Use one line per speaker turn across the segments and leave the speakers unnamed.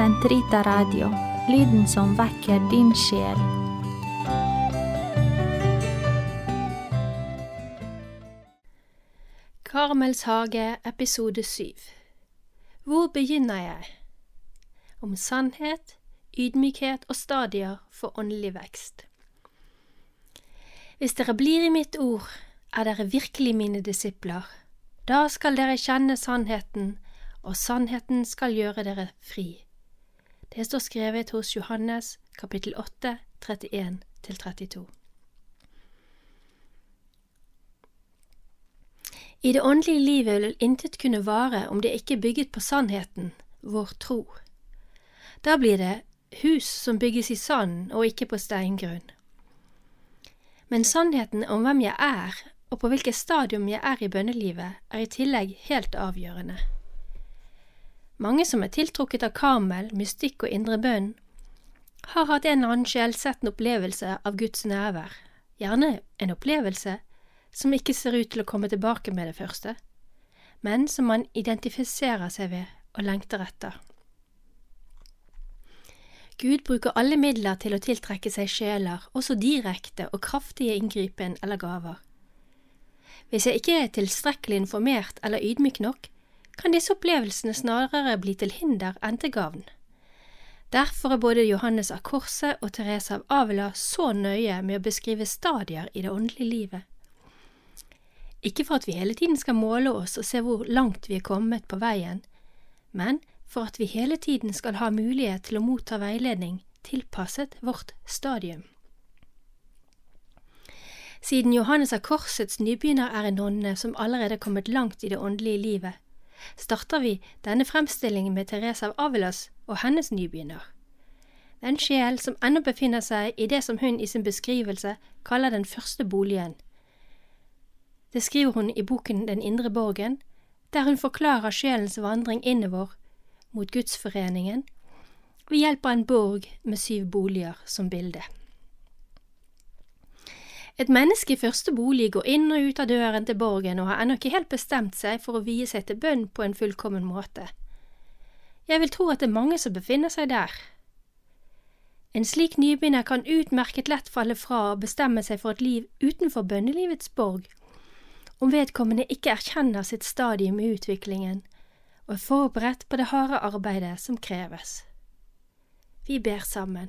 Sentrita Radio, lyden som vekker din sjel.
Karmels hage, episode syv Hvor begynner jeg? Om sannhet, ydmykhet og stadier for åndelig vekst. Hvis dere blir i mitt ord, er dere virkelig mine disipler. Da skal dere kjenne sannheten, og sannheten skal gjøre dere fri. Det står skrevet hos Johannes kapittel 8, 31–32. I det åndelige livet vil intet kunne vare om det ikke er bygget på sannheten, vår tro. Da blir det hus som bygges i sand og ikke på steingrunn. Men sannheten om hvem jeg er, og på hvilket stadium jeg er i bønnelivet, er i tillegg helt avgjørende. Mange som er tiltrukket av Karmel, mystikk og indre bønn, har hatt en eller annen sjelsettende opplevelse av Guds nærvær, gjerne en opplevelse som ikke ser ut til å komme tilbake med det første, men som man identifiserer seg ved og lengter etter. Gud bruker alle midler til å tiltrekke seg sjeler, også direkte og kraftige inngripen eller gaver. Hvis jeg ikke er tilstrekkelig informert eller ydmyk nok, kan disse opplevelsene snarere bli til hinder enn til gavn. Derfor er både Johannes av Korset og Therese av Avila så nøye med å beskrive stadier i det åndelige livet. Ikke for at vi hele tiden skal måle oss og se hvor langt vi er kommet på veien, men for at vi hele tiden skal ha mulighet til å motta veiledning tilpasset vårt stadium. Siden Johannes av Korsets nybegynner er en nonne som allerede er kommet langt i det åndelige livet, starter vi denne fremstillingen med Therese av Avilas og hennes nybegynner. Den sjel som ennå befinner seg i det som hun i sin beskrivelse kaller den første boligen. Det skriver hun i boken Den indre borgen, der hun forklarer sjelens vandring innover mot gudsforeningen ved hjelp av en borg med syv boliger som bilde. Et menneske i første bolig går inn og ut av døren til borgen og har ennå ikke helt bestemt seg for å vie seg til bønn på en fullkommen måte. Jeg vil tro at det er mange som befinner seg der. En slik nybegynner kan utmerket lett falle fra og bestemme seg for et liv utenfor bønnelivets borg, om vedkommende ikke erkjenner sitt stadium i utviklingen og er forberedt på det harde arbeidet som kreves. Vi ber sammen.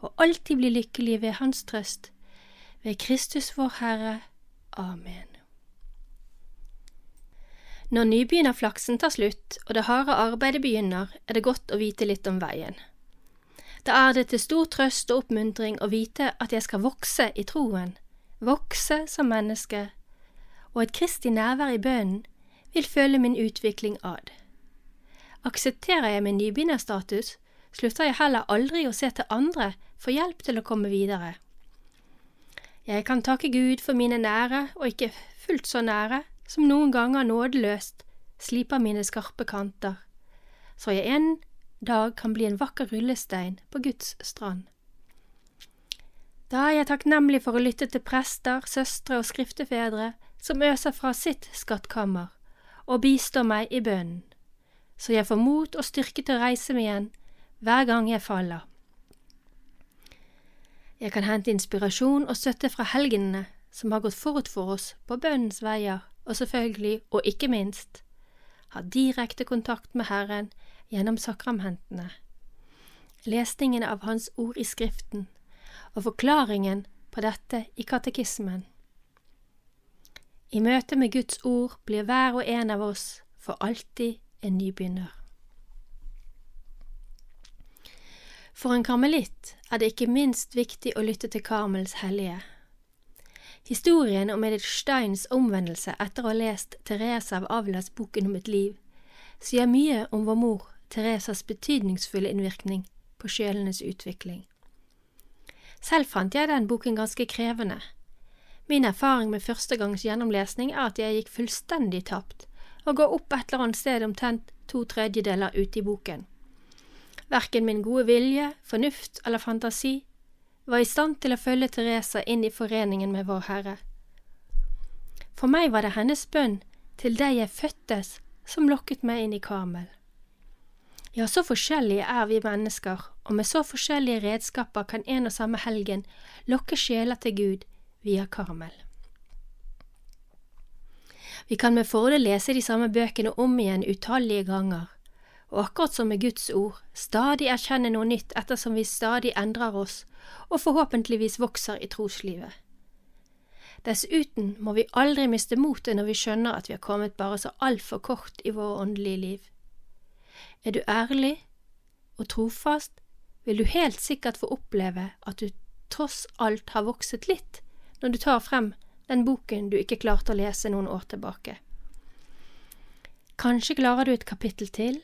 og alltid bli lykkelige ved Hans trøst. Ved Kristus vår Herre. Amen. Når nybegynnerflaksen tar slutt og det harde arbeidet begynner, er det godt å vite litt om veien. Da er det til stor trøst og oppmuntring å vite at jeg skal vokse i troen, vokse som menneske, og et kristig nærvær i bønnen vil føle min utvikling ad. Aksepterer jeg min nybegynnerstatus, slutter jeg heller aldri å se til andre for hjelp til å komme videre. Jeg kan takke Gud for mine nære og ikke fullt så nære, som noen ganger nådeløst sliper mine skarpe kanter, så jeg en dag kan bli en vakker rullestein på Guds strand. Da er jeg takknemlig for å lytte til prester, søstre og skriftefedre som øser fra sitt skattkammer og bistår meg i bønnen, så jeg får mot og styrke til å reise meg igjen hver gang jeg faller. Jeg kan hente inspirasjon og støtte fra helgenene som har gått forut for oss på bønnens veier, og selvfølgelig, og ikke minst, ha direkte kontakt med Herren gjennom sakramentene, lesningen av Hans ord i Skriften og forklaringen på dette i katekismen. I møte med Guds ord blir hver og en av oss for alltid en nybegynner. For en karmelitt er det ikke minst viktig å lytte til Karmels hellige. Historien om Edith Steins omvendelse etter å ha lest Therese av Avilas Boken om et liv sier mye om vår mor Teresas betydningsfulle innvirkning på sjelenes utvikling. Selv fant jeg den boken ganske krevende. Min erfaring med førstegangs gjennomlesning er at jeg gikk fullstendig tapt, og går opp et eller annet sted omtrent to tredjedeler ute i boken. Verken min gode vilje, fornuft eller fantasi var i stand til å følge Teresa inn i foreningen med Vår Herre. For meg var det hennes bønn til deg jeg fødtes som lokket meg inn i Karmel. Ja, så forskjellige er vi mennesker, og med så forskjellige redskaper kan en og samme helgen lokke sjeler til Gud via Karmel. Vi kan med fordel lese de samme bøkene om igjen utallige ganger, og akkurat som med Guds ord, stadig erkjenne noe nytt ettersom vi stadig endrer oss og forhåpentligvis vokser i troslivet. Dessuten må vi aldri miste motet når vi skjønner at vi har kommet bare så altfor kort i våre åndelige liv. Er du ærlig og trofast, vil du helt sikkert få oppleve at du tross alt har vokset litt når du tar frem den boken du ikke klarte å lese noen år tilbake. Kanskje klarer du et kapittel til,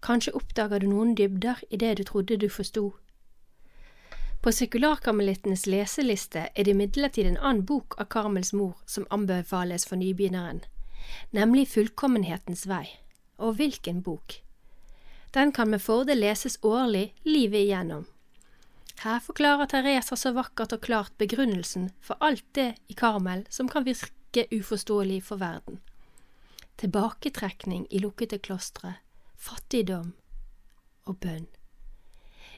kanskje oppdager du noen dybder i det du trodde du forsto. På sekularkarmelittenes leseliste er det imidlertid en annen bok av Karmels mor som anbefales for nybegynneren, nemlig Fullkommenhetens vei. Og hvilken bok! Den kan med fordel leses årlig livet igjennom. Her forklarer Teresa så vakkert og klart begrunnelsen for alt det i Karmel som kan virke uforståelig for verden. Tilbaketrekning i lukkede klostre, fattigdom og bønn.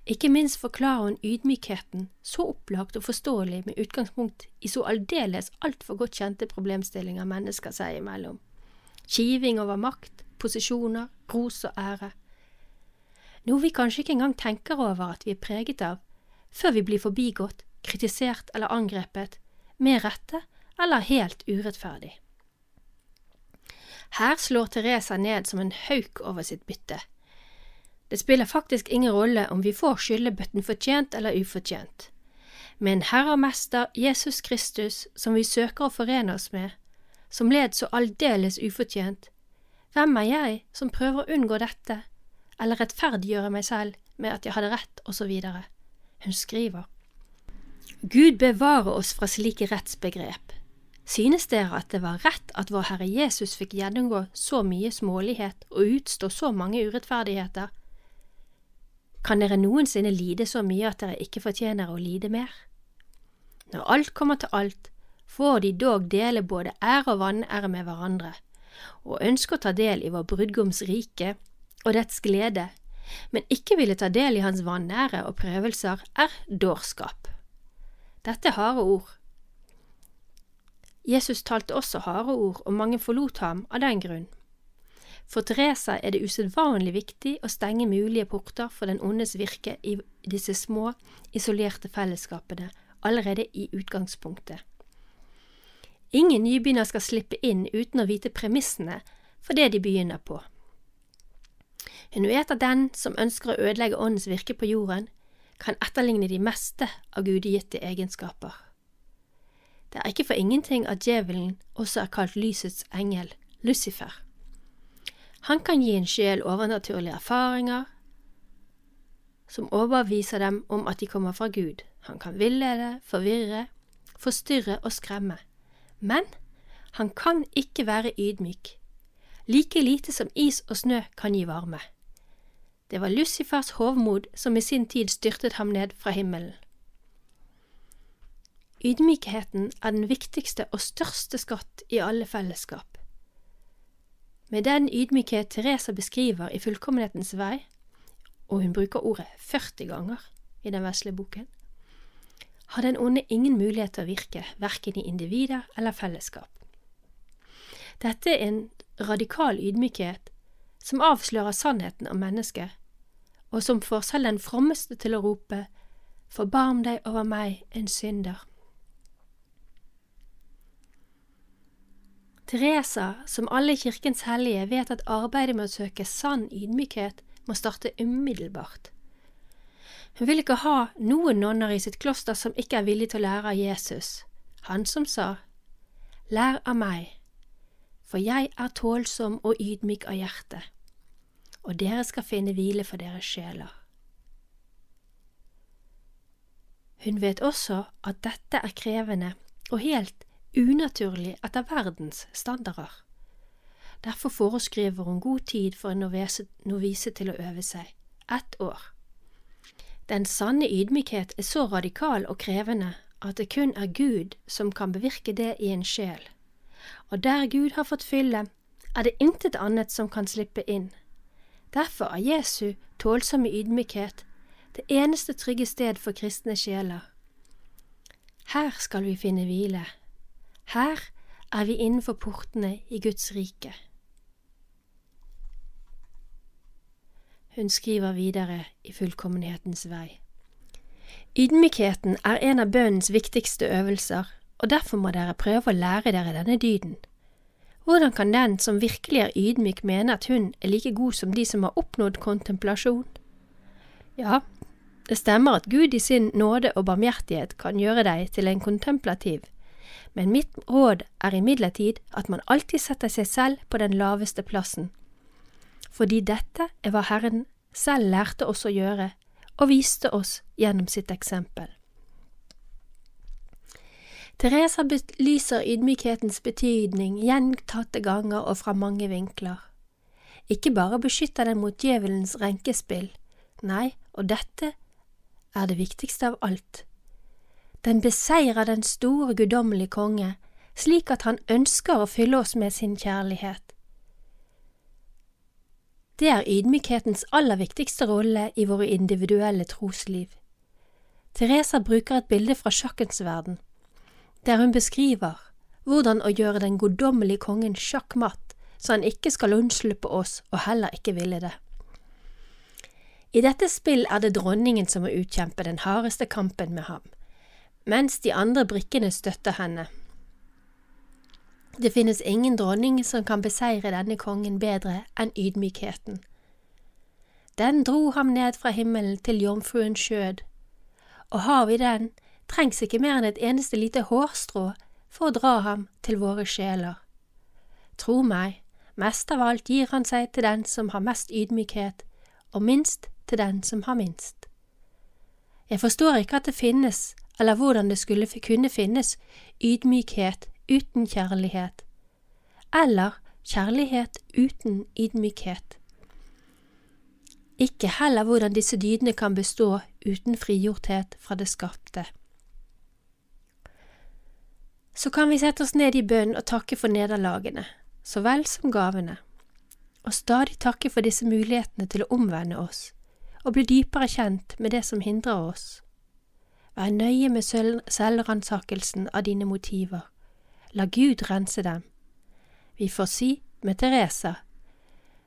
Ikke minst forklarer hun ydmykheten så opplagt og forståelig med utgangspunkt i så aldeles altfor godt kjente problemstillinger mennesker seg imellom. Kiving over makt, posisjoner, ros og ære. Noe vi kanskje ikke engang tenker over at vi er preget av, før vi blir forbigått, kritisert eller angrepet, med rette eller helt urettferdig. Her slår Teresa ned som en hauk over sitt bytte. Det spiller faktisk ingen rolle om vi får skyllebøtten fortjent eller ufortjent. Med en Herre og Mester, Jesus Kristus, som vi søker å forene oss med, som led så aldeles ufortjent, hvem er jeg som prøver å unngå dette, eller rettferdiggjøre meg selv med at jeg hadde rett, osv.? Hun skriver. Gud bevare oss fra slike rettsbegrep. Synes dere at det var rett at vår Herre Jesus fikk gjennomgå så mye smålighet og utstå så mange urettferdigheter? Kan dere noensinne lide så mye at dere ikke fortjener å lide mer? Når alt kommer til alt, får de dog dele både ære og vanære med hverandre, og ønsker å ta del i vår brudgoms rike og dets glede, men ikke ville ta del i hans vanære og prøvelser, er dårskap. Dette er harde ord. Jesus talte også harde ord, og mange forlot ham av den grunn. For Teresa er det usedvanlig viktig å stenge mulige porter for den ondes virke i disse små, isolerte fellesskapene allerede i utgangspunktet. Ingen nybegynner skal slippe inn uten å vite premissene for det de begynner på. Hun vet at den som ønsker å ødelegge åndens virke på jorden, kan etterligne de meste av gudegitte egenskaper. Det er ikke for ingenting at djevelen også er kalt lysets engel, Lucifer. Han kan gi en sjel overnaturlige erfaringer som overbeviser dem om at de kommer fra Gud. Han kan villede, forvirre, forstyrre og skremme. Men han kan ikke være ydmyk, like lite som is og snø kan gi varme. Det var Lucifers hovmod som i sin tid styrtet ham ned fra himmelen. Ydmykheten er den viktigste og største skatt i alle fellesskap. Med den ydmykhet Teresa beskriver i Fullkommenhetens vei, og hun bruker ordet 40 ganger i den vesle boken, har den onde ingen mulighet til å virke, verken i individer eller fellesskap. Dette er en radikal ydmykhet som avslører sannheten om mennesket, og som får selv den frommeste til å rope Forbarm deg over meg, en synder. Teresa, som alle kirkens hellige, vet at arbeidet med å søke sann ydmykhet må starte umiddelbart. Hun vil ikke ha noen nonner i sitt kloster som ikke er villige til å lære av Jesus, han som sa, Lær av meg, for jeg er tålsom og ydmyk av hjerte. og dere skal finne hvile for deres sjeler. Hun vet også at dette er krevende og helt unaturlig etter verdens standarder. Derfor foreskriver hun god tid for en novise, til å øve seg – ett år. Den sanne ydmykhet er så radikal og krevende at det kun er Gud som kan bevirke det i en sjel, og der Gud har fått fylle, er det intet annet som kan slippe inn. Derfor er Jesu tålsomme ydmykhet det eneste trygge sted for kristne sjeler. Her skal vi finne hvile. Her er vi innenfor portene i Guds rike. Hun skriver videre i fullkommenhetens vei. Ydmykheten er en av bønnens viktigste øvelser, og derfor må dere prøve å lære dere denne dyden. Hvordan kan den som virkelig er ydmyk mene at hun er like god som de som har oppnådd kontemplasjon? Ja, det stemmer at Gud i sin nåde og barmhjertighet kan gjøre deg til en kontemplativ, men mitt råd er imidlertid at man alltid setter seg selv på den laveste plassen, fordi dette er hva Herren selv lærte oss å gjøre og viste oss gjennom sitt eksempel. Teresa belyser ydmykhetens betydning gjentatte ganger og fra mange vinkler. Ikke bare beskytter den mot djevelens renkespill, nei, og dette er det viktigste av alt. Den beseirer den store guddommelige konge, slik at han ønsker å fylle oss med sin kjærlighet. Det er ydmykhetens aller viktigste rolle i våre individuelle trosliv. Teresa bruker et bilde fra sjakkens verden, der hun beskriver hvordan å gjøre den guddommelige kongen sjakkmatt, så han ikke skal unnslippe oss og heller ikke ville det. I dette spill er det dronningen som må utkjempe den hardeste kampen med ham, mens de andre brikkene støtter henne. Det finnes ingen dronning som kan beseire denne kongen bedre enn ydmykheten. Den dro ham ned fra himmelen til jomfruens skjød, og har vi den, trengs ikke mer enn et eneste lite hårstrå for å dra ham til våre sjeler. Tro meg, mest av alt gir han seg til den som har mest ydmykhet, og minst til den som har minst. Jeg forstår ikke at det finnes, eller hvordan det skulle kunne finnes, ydmykhet uten kjærlighet, eller kjærlighet uten ydmykhet. Ikke heller hvordan disse dydene kan bestå uten frigjorthet fra det skapte. Så kan vi sette oss ned i bønn og takke for nederlagene, så vel som gavene, og stadig takke for disse mulighetene til å omvende oss og bli dypere kjent med det som hindrer oss. Vær nøye med selvransakelsen av dine motiver. La Gud rense dem. Vi får si med Teresa,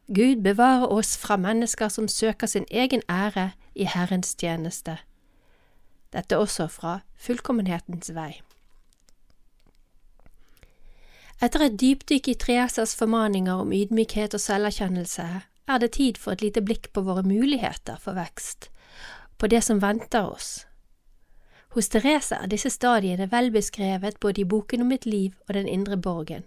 Gud bevare oss fra mennesker som søker sin egen ære i Herrens tjeneste. Dette også fra Fullkommenhetens vei. Etter et dypdykk i Triesas formaninger om ydmykhet og selverkjennelse er det tid for et lite blikk på våre muligheter for vekst, på det som venter oss. Hos Therese er disse stadiene vel beskrevet både i boken om mitt liv og Den indre borgen.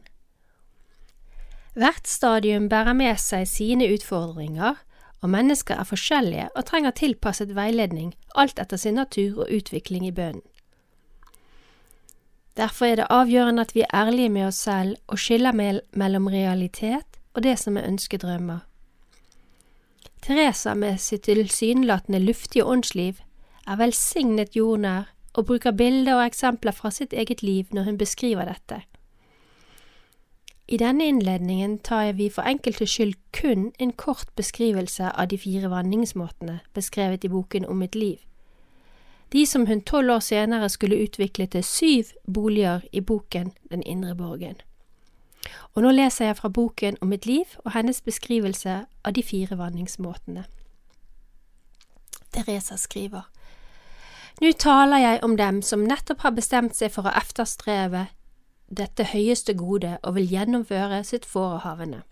Hvert stadium bærer med seg sine utfordringer, og mennesker er forskjellige og trenger tilpasset veiledning alt etter sin natur og utvikling i bønnen. Derfor er det avgjørende at vi er ærlige med oss selv og skiller mellom realitet og det som er ønskedrømmer. Teresa med sitt tilsynelatende luftige åndsliv er velsignet jordnær og bruker bilder og eksempler fra sitt eget liv når hun beskriver dette. I denne innledningen tar vi for enkeltes skyld kun en kort beskrivelse av de fire vanningsmåtene beskrevet i boken Om mitt liv, de som hun tolv år senere skulle utvikle til syv boliger i boken Den indre borgen. Og nå leser jeg fra boken om mitt liv og hennes beskrivelse av de fire vanningsmåtene. Teresa skriver Nå taler jeg om dem som nettopp har bestemt seg for å efterstreve dette høyeste gode og vil gjennomføre sitt forehavende.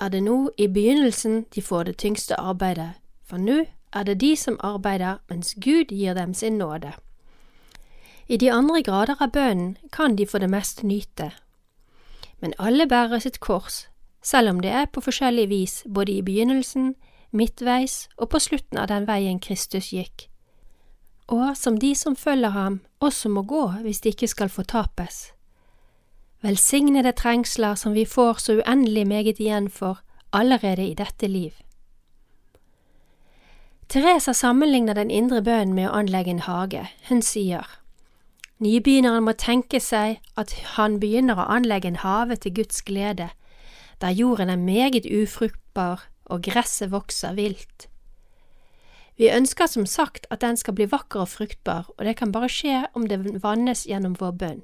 Er det nå i begynnelsen de får det tyngste arbeidet, for nå er det de som arbeider mens Gud gir dem sin nåde. I de andre grader av bønnen kan de for det meste nyte, men alle bærer sitt kors, selv om det er på forskjellig vis både i begynnelsen, midtveis og på slutten av den veien Kristus gikk, og som de som følger ham også må gå hvis de ikke skal fortapes. Velsignede trengsler som vi får så uendelig meget igjen for allerede i dette liv. Teresa sammenligner den indre bønnen med å anlegge en hage. Hun sier, Nybegynneren må tenke seg at han begynner å anlegge en have til Guds glede, der jorden er meget ufruktbar og gresset vokser vilt. Vi ønsker som sagt at den skal bli vakker og fruktbar, og det kan bare skje om det vannes gjennom vår bønn.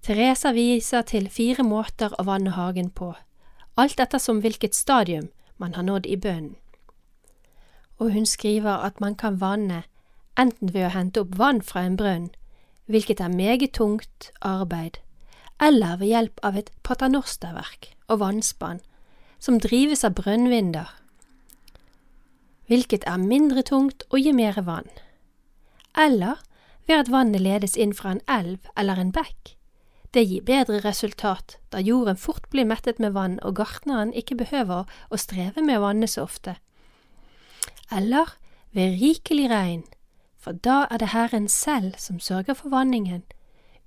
Teresa viser til fire måter å vanne hagen på, alt ettersom hvilket stadium man har nådd i bønnen. Og hun skriver at man kan vanne enten ved å hente opp vann fra en brønn, hvilket er meget tungt arbeid, eller ved hjelp av et paternosterverk og vannspann, som drives av brønnvinder, hvilket er mindre tungt og gir mer vann, eller ved at vannet ledes inn fra en elv eller en bekk. Det gir bedre resultat, da jorden fort blir mettet med vann og gartneren ikke behøver å streve med å vanne så ofte. Eller ved rikelig regn, for da er det Herren selv som sørger for vanningen,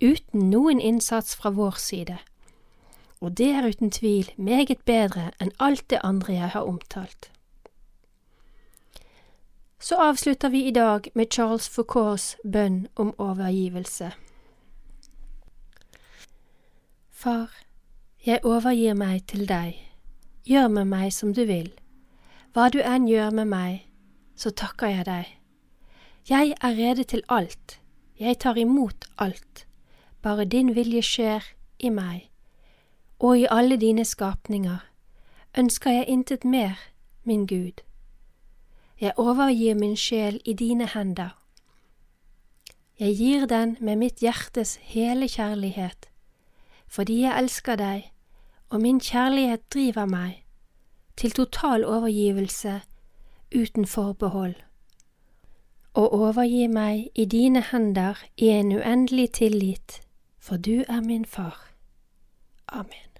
uten noen innsats fra vår side. Og det er uten tvil meget bedre enn alt det andre jeg har omtalt. Så avslutter vi i dag med Charles Foucaults bønn om overgivelse. Far, jeg overgir meg til deg, gjør med meg som du vil, hva du enn gjør med meg, så takker jeg deg. Jeg er rede til alt, jeg tar imot alt, bare din vilje skjer i meg, og i alle dine skapninger, ønsker jeg intet mer, min Gud. Jeg overgir min sjel i dine hender. Jeg gir den med mitt hjertes hele kjærlighet fordi jeg elsker deg, og min kjærlighet driver meg til total overgivelse uten forbehold. Og overgi meg i dine hender i en uendelig tillit, for du er min far. Amen.